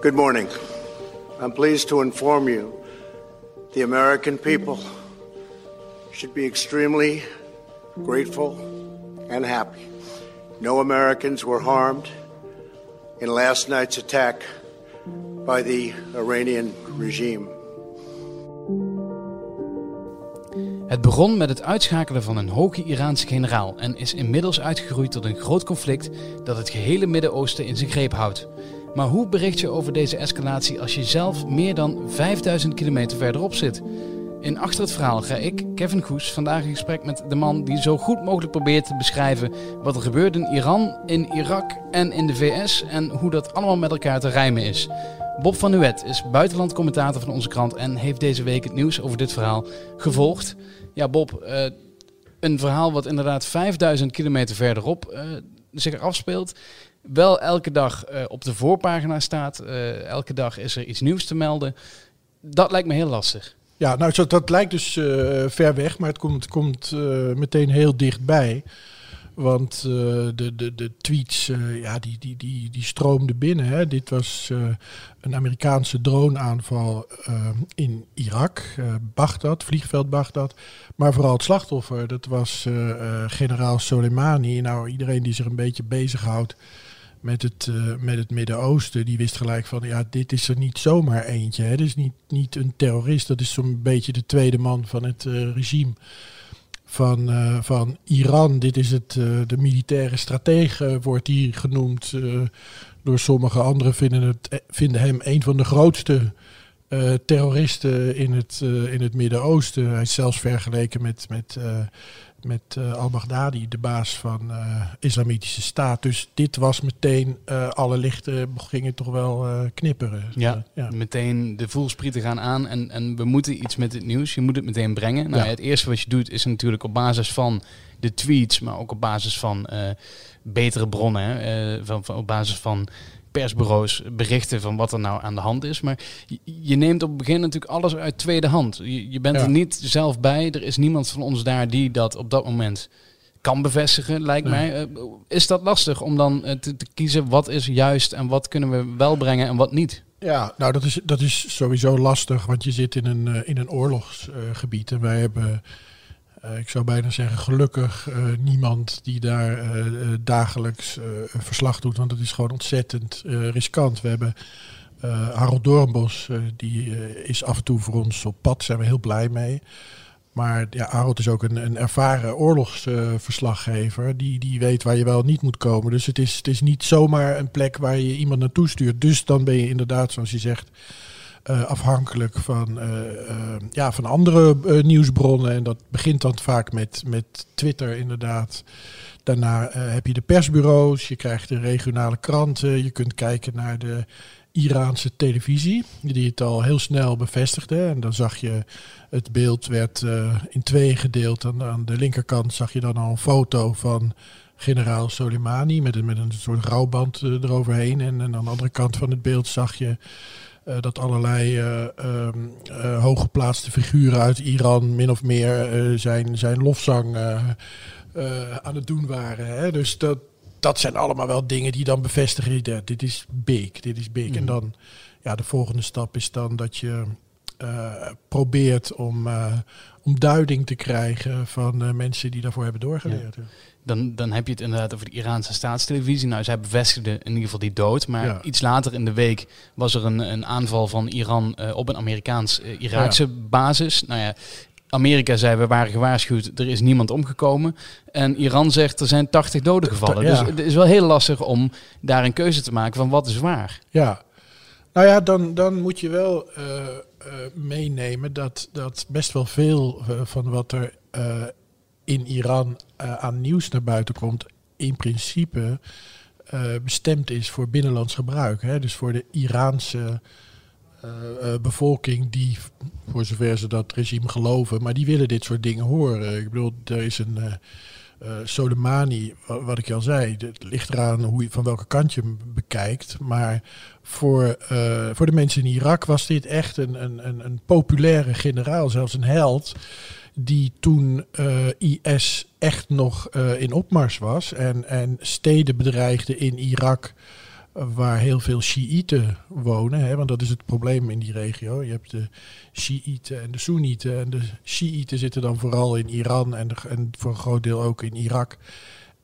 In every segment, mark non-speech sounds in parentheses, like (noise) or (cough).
Good morning. I'm pleased to inform you the American people should be extremely grateful and happy. No Americans were harmed in last night's attack by the Iranian regime. Het begon met het uitschakelen van een hoge Iraanse generaal en is inmiddels uitgegroeid tot een groot conflict dat het gehele Midden-Oosten in zijn greep houdt. Maar hoe bericht je over deze escalatie als je zelf meer dan 5000 kilometer verderop zit? In Achter het Verhaal ga ik, Kevin Goes, vandaag in gesprek met de man die zo goed mogelijk probeert te beschrijven wat er gebeurt in Iran, in Irak en in de VS en hoe dat allemaal met elkaar te rijmen is. Bob van Nuet is buitenlandcommentator van onze krant en heeft deze week het nieuws over dit verhaal gevolgd. Ja, Bob, uh, een verhaal wat inderdaad 5000 kilometer verderop uh, zich afspeelt. Wel elke dag uh, op de voorpagina staat. elke dag is er iets nieuws te melden. Dat lijkt me heel lastig. Ja, nou, dat, dat lijkt dus ver weg, maar het komt, komt meteen heel dichtbij. Want uh, de, de, de tweets, uh, ja, die, die, die, die stroomden binnen. Hè. Dit was uh, een Amerikaanse droneaanval in Irak, Bagdad, vliegveld Bagdad. Maar vooral het slachtoffer, dat was generaal Soleimani. Nou, iedereen die zich een beetje bezighoudt met het, met het Midden-Oosten, die wist gelijk van, ja, dit is er niet zomaar eentje. Hè. Dit is niet, niet een terrorist, dat is zo'n beetje de tweede man van het regime van, uh, van Iran. Dit is het, uh, de militaire stratege, wordt hij genoemd. Door sommige anderen vinden, het, vinden hem een van de grootste terroristen in het, in het Midden-Oosten. Hij is zelfs vergeleken met, met met uh, al-Baghdadi, de baas van uh, Islamitische Staat. Dus dit was meteen, uh, alle lichten gingen toch wel knipperen. Ja, ja, meteen de voelsprieten gaan aan en, en we moeten iets met het nieuws. Je moet het meteen brengen. Nou, ja. Het eerste wat je doet is natuurlijk op basis van de tweets, maar ook op basis van betere bronnen, van, van, op basis van persbureaus berichten van wat er nou aan de hand is. Maar je, je neemt op het begin natuurlijk alles uit tweede hand. Je, je bent er niet zelf bij. Er is niemand van ons daar die dat op dat moment kan bevestigen, lijkt mij. Uh, is dat lastig om dan uh, te, te, kiezen wat is juist en wat kunnen we wel brengen en wat niet? Ja, nou dat is, dat is sowieso lastig, want je zit in een, uh, in een oorlogsgebied en wij hebben ik zou bijna zeggen, gelukkig uh, niemand die daar uh, dagelijks verslag doet. Want het is gewoon ontzettend riskant. We hebben Harold Doornbos, die is af en toe voor ons op pad. Zijn we heel blij mee. Maar ja, Harold is ook een, een ervaren oorlogsverslaggever. die, die weet waar je wel niet moet komen. Dus het is, het is niet zomaar een plek waar je iemand naartoe stuurt. Dus dan ben je inderdaad, zoals je zegt uh, afhankelijk van, uh, uh, ja, van andere nieuwsbronnen. En dat begint dan vaak met, met Twitter inderdaad. Daarna heb je de persbureaus, je krijgt de regionale kranten, je kunt kijken naar de Iraanse televisie, die het al heel snel bevestigde. En dan zag je, het beeld werd in twee gedeeld. Aan, aan de linkerkant zag je dan al een foto van generaal Soleimani met een, met een soort rouwband eroverheen. En, en aan de andere kant van het beeld zag je uh, dat allerlei uh, um, uh, hooggeplaatste figuren uit Iran min of meer zijn, zijn lofzang aan het doen waren. Hè? Dus dat, dat zijn allemaal wel dingen die dan bevestigen, dat dit is big, dit is big. Mm. En dan, ja, de volgende stap is dan dat je probeert om, om duiding te krijgen van mensen die daarvoor hebben doorgeleerd. Ja dan, dan heb je het inderdaad over de Iraanse staatstelevisie. Nou, zij bevestigde in ieder geval die dood. Maar iets later in de week was er een, een aanval van Iran uh, op een Amerikaans-Iraakse uh, ja. basis. Nou ja, Amerika zei we waren gewaarschuwd, er is niemand omgekomen. En Iran zegt er zijn 80 doden gevallen. Ja. Dus het is wel heel lastig om daar een keuze te maken van wat is waar. Ja, nou ja, dan, dan moet je wel uh, meenemen dat, dat best wel veel van wat er in Iran uh, aan nieuws naar buiten komt, in principe uh, bestemd is voor binnenlands gebruik. Hè? Dus voor de Iraanse uh, bevolking, die, voor zover ze dat regime geloven, maar die willen dit soort dingen horen. Ik bedoel, er is een. Soleimani, wat ik al zei, het ligt eraan hoe je, van welke kant je hem bekijkt. Maar voor, voor de mensen in Irak was dit echt een, een, een, populaire generaal, zelfs een held die toen uh, eh, IS echt nog uh, in opmars was en, en steden bedreigde in Irak. Waar heel veel Shiiten wonen. Hè, want dat is het probleem in die regio. Je hebt de Shiiten en de Soenieten. En de Shiiten zitten dan vooral in Iran en, en voor een groot deel ook in Irak.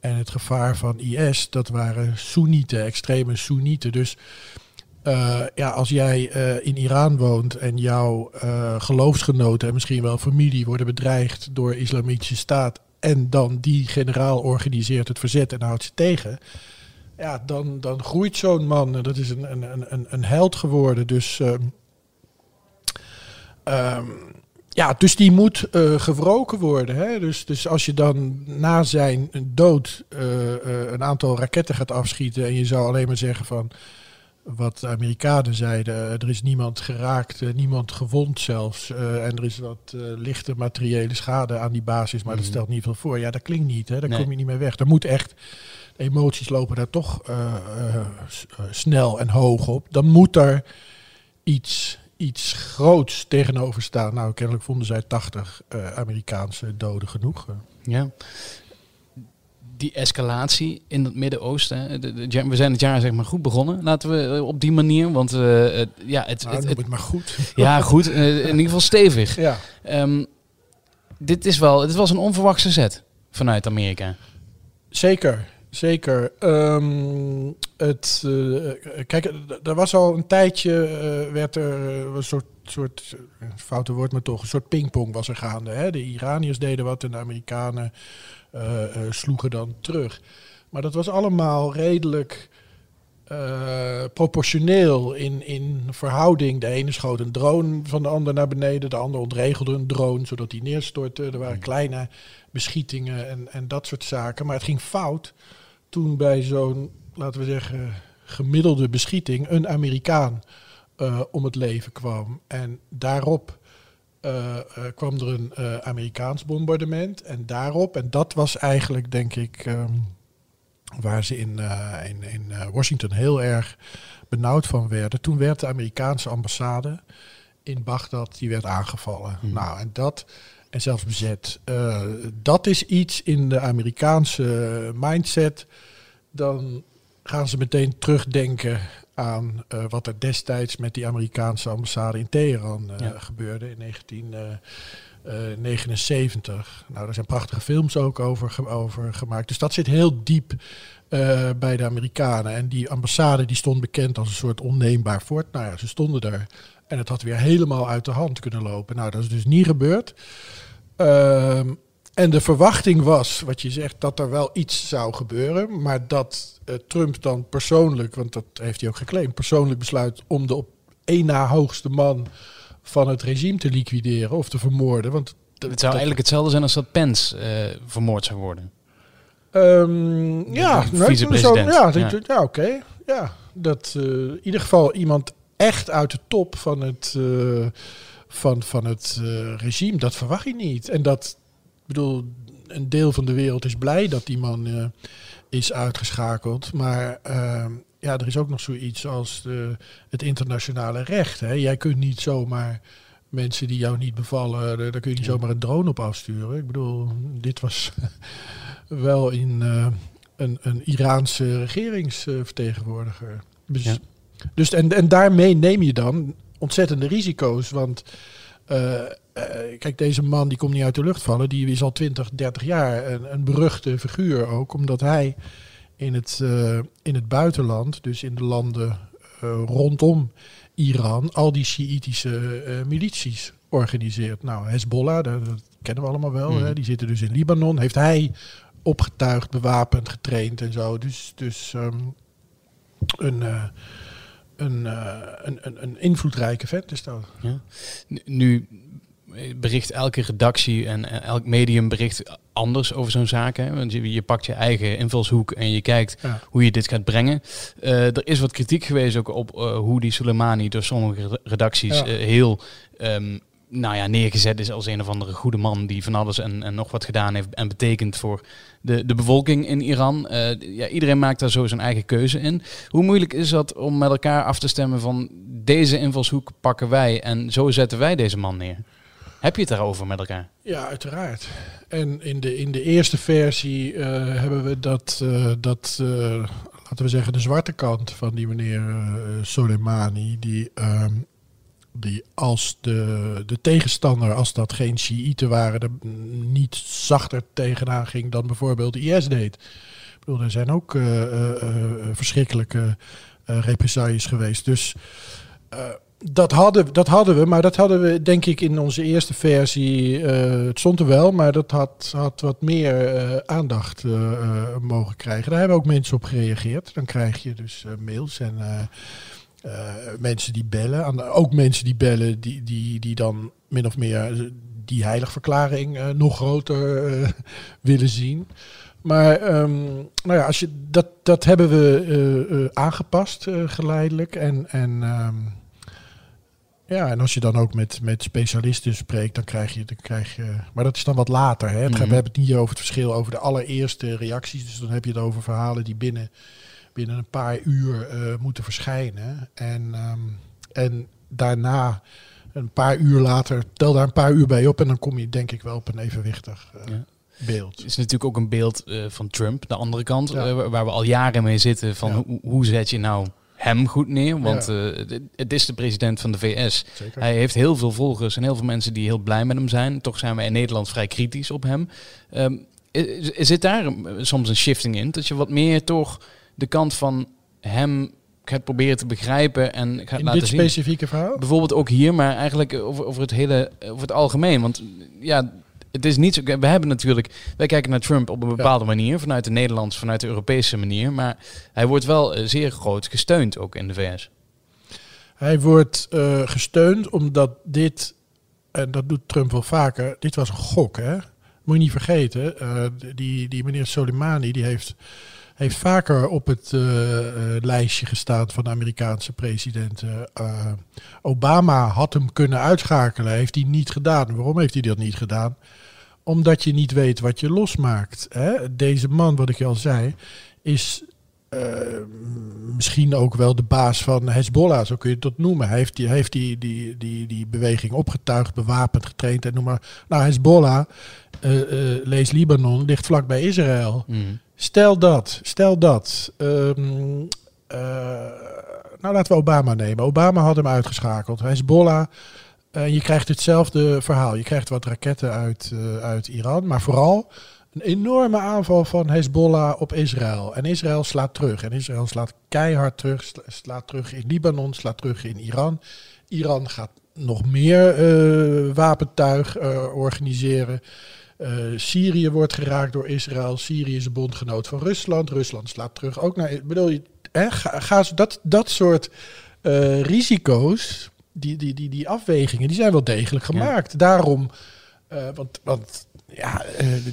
En het gevaar van IS, dat waren Soenieten, extreme Soenieten. Dus uh, ja, als jij uh, in Iran woont en jouw uh, geloofsgenoten en misschien wel familie worden bedreigd door islamitische staat en dan die generaal organiseert het verzet en houdt ze tegen, ja, dan, dan groeit zo'n man. Dat is een, een, een, een held geworden. Dus, um, ja, dus die moet uh, gewroken worden. Hè? Dus, dus als je dan na zijn dood uh, uh, een aantal raketten gaat afschieten en je zou alleen maar zeggen van wat de Amerikanen zeiden, er is niemand geraakt, niemand gewond zelfs. en er is wat lichte materiële schade aan die basis, maar dat mhm. stelt niet veel voor. Ja, dat klinkt niet, hè? daar nee. kom je niet meer weg. Er moet echt emoties lopen daar toch uh, uh, snel en hoog op. Dan moet er iets, iets groots tegenover staan. Nou, kennelijk vonden zij 80 Amerikaanse doden genoeg. Ja. Die escalatie in het Midden-Oosten. We zijn het jaar zeg maar goed begonnen. Laten we op die manier. Want ja, het, nou, het, het, het, maar goed. (laughs) Ja, goed. in ieder geval stevig. Ja. Um, dit is wel. Het was een onverwachte zet vanuit Amerika. Zeker. Zeker. Um, het, uh, kijk, er was al een tijdje, uh, werd er een soort, soort foute woord, maar toch, een soort pingpong was er gaande. Hè? De Iraniërs deden wat en de Amerikanen sloegen dan terug. Maar dat was allemaal redelijk proportioneel in, in verhouding. De ene schoot een drone van de ander naar beneden, de ander ontregelde een drone zodat die neerstortte. Er waren kleine beschietingen en, en dat soort zaken. Maar het ging fout toen bij zo'n, laten we zeggen, gemiddelde beschieting een Amerikaan uh, om het leven kwam. En daarop uh, kwam er een Amerikaans bombardement. En daarop, en dat was eigenlijk denk ik um, waar ze in, in, in Washington heel erg benauwd van werden. Toen werd de Amerikaanse ambassade in Bagdad, die werd aangevallen. Hmm. Nou, en dat en zelfs bezet. Uh, dat is iets in de Amerikaanse mindset. Dan gaan ze meteen terugdenken aan uh, wat er destijds met die Amerikaanse ambassade in Teheran uh, ja. gebeurde in 1979. nou, er zijn prachtige films ook over, over gemaakt. Dus dat zit heel diep bij de Amerikanen. En die ambassade die stond bekend als een soort onneembaar fort. Nou ja, ze stonden daar. En het had weer helemaal uit de hand kunnen lopen. Nou, dat is dus niet gebeurd. Uh, en de verwachting was, wat je zegt, dat er wel iets zou gebeuren. Maar dat uh, Trump dan persoonlijk, want dat heeft hij ook geclaimd, persoonlijk besluit om de op één na hoogste man van het regime te liquideren of te vermoorden. Want het zou eigenlijk hetzelfde zijn als dat Pence uh, vermoord zou worden. Um, ja, vicepresident. Ja, ja. ja oké. Okay. Ja, dat uh, in ieder geval iemand echt uit de top van het, uh, van, van het regime, dat verwacht je niet. En dat, bedoel, een deel van de wereld is blij dat die man is uitgeschakeld. Maar ja, er is ook nog zoiets als de, het internationale recht. Hè. Jij kunt niet zomaar mensen die jou niet bevallen, daar kun je niet zomaar een drone op afsturen. Ik bedoel, dit was (laughs) wel in een, een Iraanse regeringsvertegenwoordiger. Dus ja. Dus en, en daarmee neem je dan ontzettende risico's. Want uh, uh, kijk, deze man die komt niet uit de lucht vallen. Die is al 20, 30 jaar een, een beruchte figuur ook. Omdat hij in het, uh, in het buitenland, dus in de landen rondom Iran, al die Shiïtische milities organiseert. Nou, Hezbollah, dat, dat kennen we allemaal wel. Mm. Hè? Die zitten dus in Libanon. Heeft hij opgetuigd, bewapend, getraind en zo. Dus, dus um, een een, een, een, een, invloedrijke vent is dat. Ja. Nu bericht elke redactie en elk medium bericht anders over zo'n zaak. Hè? Want je, je, pakt je eigen invalshoek en je kijkt ja. hoe je dit gaat brengen. Uh, er is wat kritiek geweest ook op uh, hoe die Soleimani door sommige redacties ja. heel um, nou ja, neergezet is als een of andere goede man die van alles en, en nog wat gedaan heeft en betekent voor de, de bevolking in Iran. Uh, ja, iedereen maakt daar zo zijn eigen keuze in. Hoe moeilijk is dat om met elkaar af te stemmen van deze invalshoek pakken wij en zo zetten wij deze man neer? Heb je het daarover met elkaar? Ja, uiteraard. En in de, in de eerste versie uh, hebben we dat, uh, dat laten we zeggen, de zwarte kant van die meneer Soleimani, die, ehm, die als de, de tegenstander, als dat geen Shiiten waren, er niet zachter tegenaan ging dan bijvoorbeeld IS deed. Ik bedoel, er zijn ook verschrikkelijke represailles geweest. Dus dat hadden, dat hadden we, maar dat hadden we denk ik in onze eerste versie. Uh, het stond er wel, maar dat had, had wat meer uh, aandacht uh, mogen krijgen. Daar hebben ook mensen op gereageerd. Dan krijg je dus mails en mensen die bellen. Ook mensen die bellen die, die, die dan min of meer die heiligverklaring nog groter willen zien. Maar um, nou ja, als je, dat, dat hebben we aangepast geleidelijk. En, en um, ja, en als je dan ook met, met specialisten spreekt, dan krijg, je, dan krijg je. Maar dat is dan wat later. Hè? Mhm. We hebben het niet over het verschil over de allereerste reacties. Dus dan heb je het over verhalen die binnen, binnen een paar uur uh, moeten verschijnen. En, um, en daarna, een paar uur later, tel daar een paar uur bij op. En dan kom je denk ik wel op een evenwichtig. Uh, ja beeld. Het is natuurlijk ook een beeld uh, van Trump, de andere kant, ja. uh, waar we al jaren mee zitten. Van ja. hoe, zet je nou hem goed neer. Want eh, het is de president van de VS. Hij heeft heel veel volgers en heel veel mensen die heel blij met hem zijn. Toch zijn we in Nederland vrij kritisch op hem. Um, zit daar soms een shifting in? Dat je wat meer toch de kant van hem gaat proberen te begrijpen en gaat in laten dit zien. specifieke verhaal? Bijvoorbeeld ook hier, maar eigenlijk over, over het hele, over het algemeen. Want ja, het is niet zo. We hebben natuurlijk. Wij kijken naar Trump op een bepaalde manier. Vanuit de Nederlandse, vanuit de Europese manier. Maar hij wordt wel eh, zeer groot gesteund ook in de VS. Hij wordt uh, gesteund omdat dit. En dat doet Trump wel vaker. Dit was een gok, hè? Moet je niet vergeten. Uh, die, die meneer Soleimani die heeft, heeft vaker op het uh, lijstje gestaan van de Amerikaanse presidenten. Obama had hem kunnen uitschakelen. Heeft hij niet gedaan. Waarom heeft hij dat niet gedaan? Omdat je niet weet wat je losmaakt. Hè? Deze man, wat ik al zei, is misschien ook wel de baas van Hezbollah, zo kun je het noemen. Hij heeft die, die, die, die, die beweging opgetuigd, bewapend, getraind en noem maar. Nou, Hezbollah, uh, lees Libanon, ligt vlak bij Israël. Mm. Stel dat, stel dat. Um, nou, laten we Obama nemen. Obama had hem uitgeschakeld. Hezbollah uh, je krijgt hetzelfde verhaal. Je krijgt wat raketten uit, uh, uit Iran, maar vooral een enorme aanval van Hezbollah op Israël. En Israël slaat terug. En Israël slaat keihard terug. Slaat terug in Libanon, slaat terug in Iran. Iran gaat nog meer uh, wapentuig organiseren. Syrië wordt geraakt door Israël. Syrië is een bondgenoot van Rusland. Rusland slaat terug ook naar. Bedoel je, hè, ga, ga, dat, dat soort risico's die, die, die, die afwegingen, die zijn wel degelijk gemaakt. Daarom, uh, want, want ja,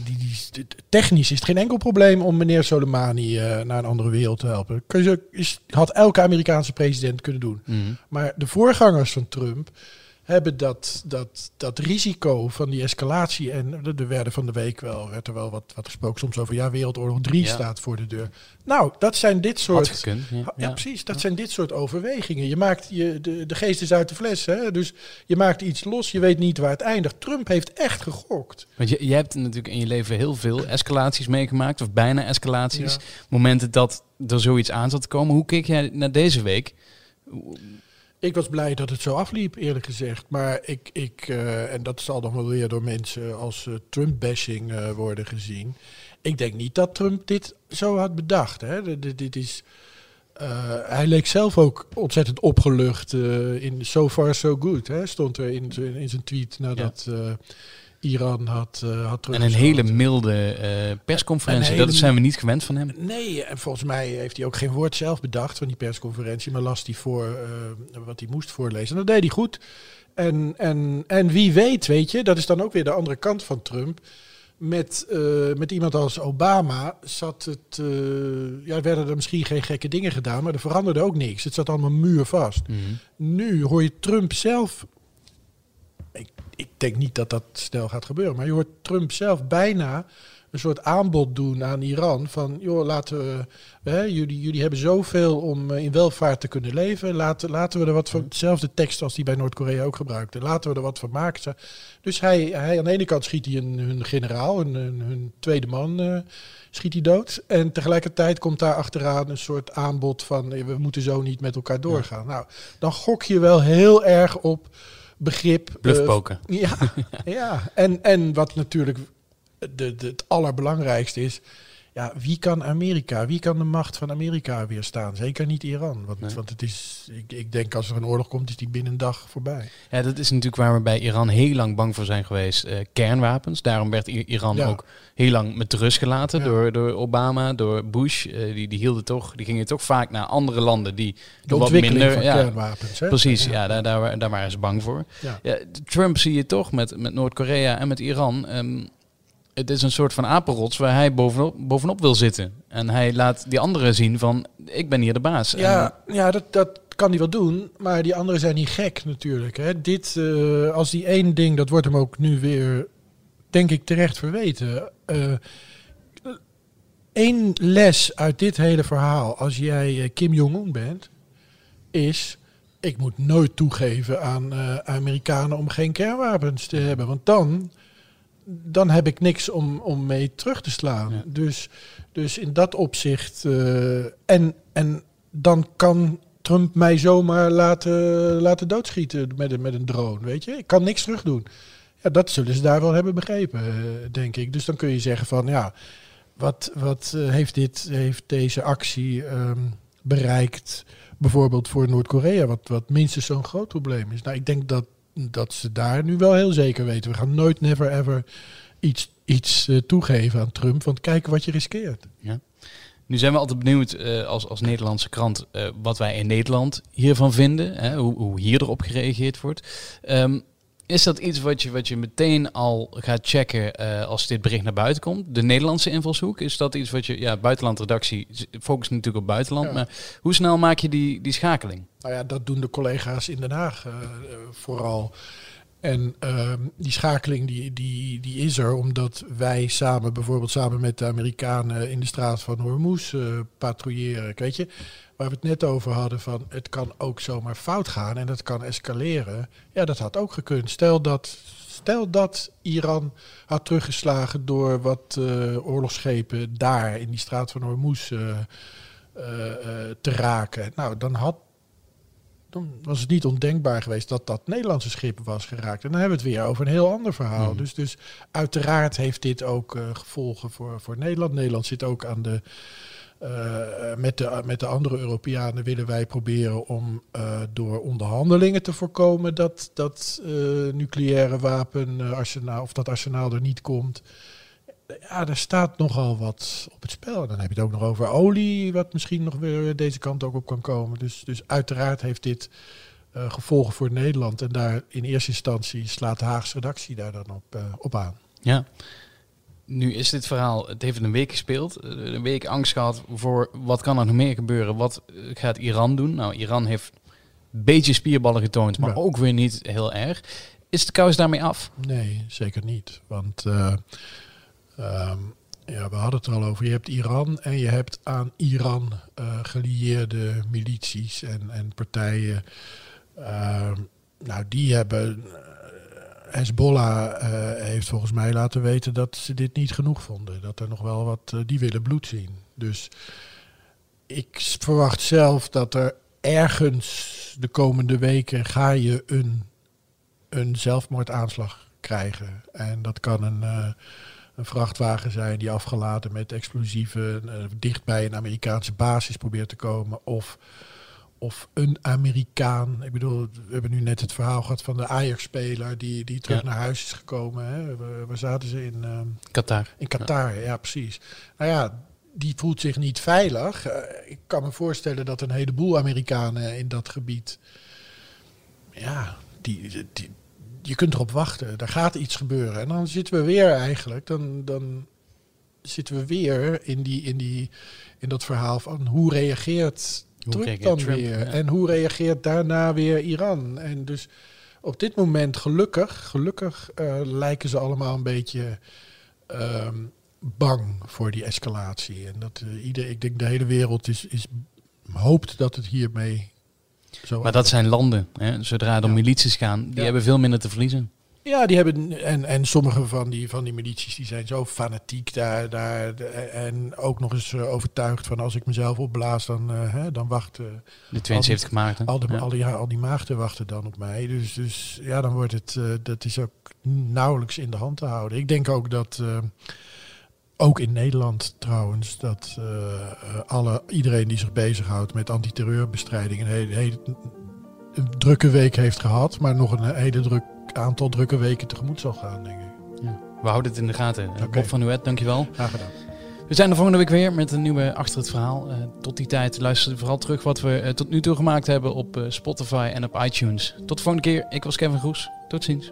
die, die, technisch is het geen enkel probleem om meneer Soleimani uh, naar een andere wereld te helpen. Kun je, is, had elke Amerikaanse president kunnen doen. Mm. Maar de voorgangers van Trump hebben dat, dat, dat risico van die escalatie. En er werden van de week wel, werd er wel wat, wat gesproken soms over. Ja, Wereldoorlog 3 staat voor de deur. Nou, dat zijn dit soort. ja, precies. Dat zijn dit soort overwegingen. Je maakt je, de, de geest is uit de fles. Hè? Dus je maakt iets los. Je weet niet waar het eindigt. Trump heeft echt gegokt. Want je, je hebt natuurlijk in je leven heel veel escalaties meegemaakt. Of bijna escalaties. Momenten dat er zoiets aan zat te komen. Hoe keek jij naar deze week? Ik was blij dat het zo afliep, eerlijk gezegd. Maar ik, ik uh, en dat zal dan wel weer door mensen als uh, Trump-bashing uh, worden gezien. Ik denk niet dat Trump dit zo had bedacht. Hè. dit, dit is, hij leek zelf ook ontzettend opgelucht in So Far So Good. Hè, stond er in, in zijn tweet nadat... Ja Iran had, uh, had En een hele milde uh, persconferentie. dat zijn we niet gewend van hem. Nee, en volgens mij heeft hij ook geen woord zelf bedacht van die persconferentie. Maar las hij voor uh, wat hij moest voorlezen. En dat deed hij goed. En, en, en wie weet, weet je, dat is dan ook weer de andere kant van Trump. Met, met iemand als Obama zat het. ja, werden er misschien geen gekke dingen gedaan, maar er veranderde ook niks. Het zat allemaal muurvast. Mm Nu hoor je Trump zelf denk niet dat dat snel gaat gebeuren. Maar je hoort Trump zelf bijna een soort aanbod doen aan Iran. Van, joh, laten we, hè, jullie, jullie hebben zoveel om eh, in welvaart te kunnen leven. Laten, laten we er wat van, dezelfde tekst als die bij Noord-Korea ook gebruikte. Laten we er wat van maken. Dus hij, hij aan de ene kant schiet hij een, hun generaal, hun, hun, tweede man, uh, schiet hij dood. En tegelijkertijd komt daar achteraan een soort aanbod van, we moeten zo niet met elkaar doorgaan. Nou, dan gok je wel heel erg op begrip. Bluffpoken. Uh, (laughs) ja, ja. En, en wat natuurlijk de, de, het allerbelangrijkste is, ja, wie kan Amerika, wie kan de macht van Amerika weerstaan? Zeker niet Iran. Want, want het is, ik, ik denk als er een oorlog komt, is die binnen een dag voorbij. Ja, dat is natuurlijk waar we bij Iran heel lang bang voor zijn geweest. Uh, kernwapens. Daarom werd Iran ook heel lang met rust gelaten door, door Obama, door Bush. Uh, die, die hielden toch, die gingen toch vaak naar andere landen die de wat minder van ja, kernwapens. Hè? Precies, ja, daar, daar, daar waren ze bang voor. Ja. Trump zie je toch met, met Noord-Korea en met Iran. Um, het is een soort van apenrots waar hij bovenop, bovenop wil zitten. En hij laat die anderen zien van, ik ben hier de baas. Ja, ja dat, dat kan hij wel doen, maar die anderen zijn niet gek natuurlijk. Hè. Dit, uh, als die één ding, dat wordt hem ook nu weer, denk ik, terecht verweten. Eén uh, les uit dit hele verhaal, als jij uh, Kim Jong-un bent, is... Ik moet nooit toegeven aan Amerikanen om geen kernwapens te hebben. Want dan dan heb ik niks om, om mee terug te slaan. Dus, dus in dat opzicht. Uh, en, en dan kan Trump mij zomaar laten, laten doodschieten met, met een drone. Weet je, ik kan niks terug doen. Ja, dat zullen ze daar wel hebben begrepen, uh, denk ik. Dus dan kun je zeggen van ja, wat, wat uh, heeft, dit, heeft deze actie um, bereikt? Bijvoorbeeld voor Noord-Korea, wat, wat minstens zo'n groot probleem is. Nou, ik denk dat dat ze daar nu wel heel zeker weten. We gaan nooit, never, ever iets, iets uh, toegeven aan Trump. Want kijken wat je riskeert. Ja. Nu zijn we altijd benieuwd uh, als, als Nederlandse krant uh, wat wij in Nederland hiervan vinden. Hè, hoe, hoe hier erop gereageerd wordt. Um, is dat iets wat je, wat je meteen al gaat checken uh, als dit bericht naar buiten komt? De Nederlandse invalshoek, is dat iets wat je, ja, buitenlandredactie focust natuurlijk op buitenland, ja. maar hoe snel maak je die, die schakeling? Nou ja, dat doen de collega's in Den Haag uh, vooral. En uh, die schakeling die, die, die is er omdat wij samen, bijvoorbeeld samen met de Amerikanen in de straat van Hormuz uh, patrouilleren. Weet je, waar we het net over hadden van het kan ook zomaar fout gaan en dat kan escaleren. Ja, dat had ook gekund. Stel dat, stel dat Iran had teruggeslagen door wat uh, oorlogsschepen daar in die straat van Hormuz uh, te raken. Nou, dan had dan was het niet ondenkbaar geweest dat dat Nederlandse schip was geraakt. En dan hebben we het weer over een heel ander verhaal. Mm. Dus, dus uiteraard heeft dit ook uh, gevolgen voor, voor Nederland. Nederland zit ook aan de. Uh, met, de, met de andere Europeanen willen wij proberen om uh, door onderhandelingen te voorkomen dat dat nucleaire wapenarsenaal of dat arsenaal er niet komt ja, er staat nogal wat op het spel. En dan heb je het ook nog over olie, wat misschien nog weer deze kant ook op kan komen. Dus, dus uiteraard heeft dit uh, gevolgen voor Nederland. En daar in eerste instantie slaat de Haagse redactie daar dan op, uh, op aan. Ja. Nu is dit verhaal, het heeft een week gespeeld. Een week angst gehad voor wat kan er nog meer gebeuren. Wat gaat Iran doen? Nou, Iran heeft een beetje spierballen getoond, maar ja. ook weer niet heel erg. Is de kous daarmee af? Nee, zeker niet. Want... Uh, Um, ja, we hadden het er al over. Je hebt Iran en je hebt aan Iran uh, gelieerde milities en, en partijen. Uh, nou, die hebben. Uh, Hezbollah heeft volgens mij laten weten dat ze dit niet genoeg vonden. Dat er nog wel wat. die willen bloed zien. Dus ik verwacht zelf dat er ergens de komende weken ga je een, een zelfmoordaanslag krijgen. En dat kan een een vrachtwagen zijn die afgeladen met explosieven uh, dicht bij een Amerikaanse basis probeert te komen. Of, of een Amerikaan. Ik bedoel, we hebben nu net het verhaal gehad van de Ajax-speler die, die terug ja. naar huis is gekomen. Hè. Waar, zaten ze in? Uh, Qatar. In Qatar, ja. ja. precies. Nou ja, die voelt zich niet veilig. Uh, ik kan me voorstellen dat een heleboel Amerikanen in dat gebied. Ja, die, die, je kunt erop wachten. Er gaat iets gebeuren. En dan zitten we weer eigenlijk. Dan, dan zitten we weer in, die, in, die, in dat verhaal van hoe reageert hoe Trump reageert dan Trump, weer? Ja. En hoe reageert daarna weer Iran? En dus op dit moment gelukkig, gelukkig uh, lijken ze allemaal een beetje um, bang voor die escalatie. En dat uh, ieder, ik denk de hele wereld is, is hoopt dat het hiermee zo. Maar dat zijn landen. Hè? Zodra er ja. milities gaan, die hebben veel minder te verliezen. Ja, die hebben en, en sommige van die, van die milities die zijn zo fanatiek daar, daar en ook nog eens eh, overtuigd van als ik mezelf opblaas, dan, uh, hè, dan wachten de 72 maagden. Al, de, al, die, al die maagden wachten dan op mij. Dus, dus ja, dan wordt het, uh, dat is ook nauwelijks in de hand te houden. Ik denk ook dat ook in Nederland trouwens, dat alle, iedereen die zich bezighoudt met antiterreurbestrijding een hele, hele een drukke week heeft gehad, maar nog een hele druk aantal drukke weken tegemoet zal gaan, denk ik. Ja. We houden het in de gaten. Okay. Bob van Nuet, dankjewel. Graag gedaan. We zijn de volgende week weer met een nieuwe Achter het Verhaal. Uh, tot die tijd luister vooral terug wat we uh, tot nu toe gemaakt hebben op Spotify en op iTunes. Tot de volgende keer. Ik was Kevin Groes. Tot ziens.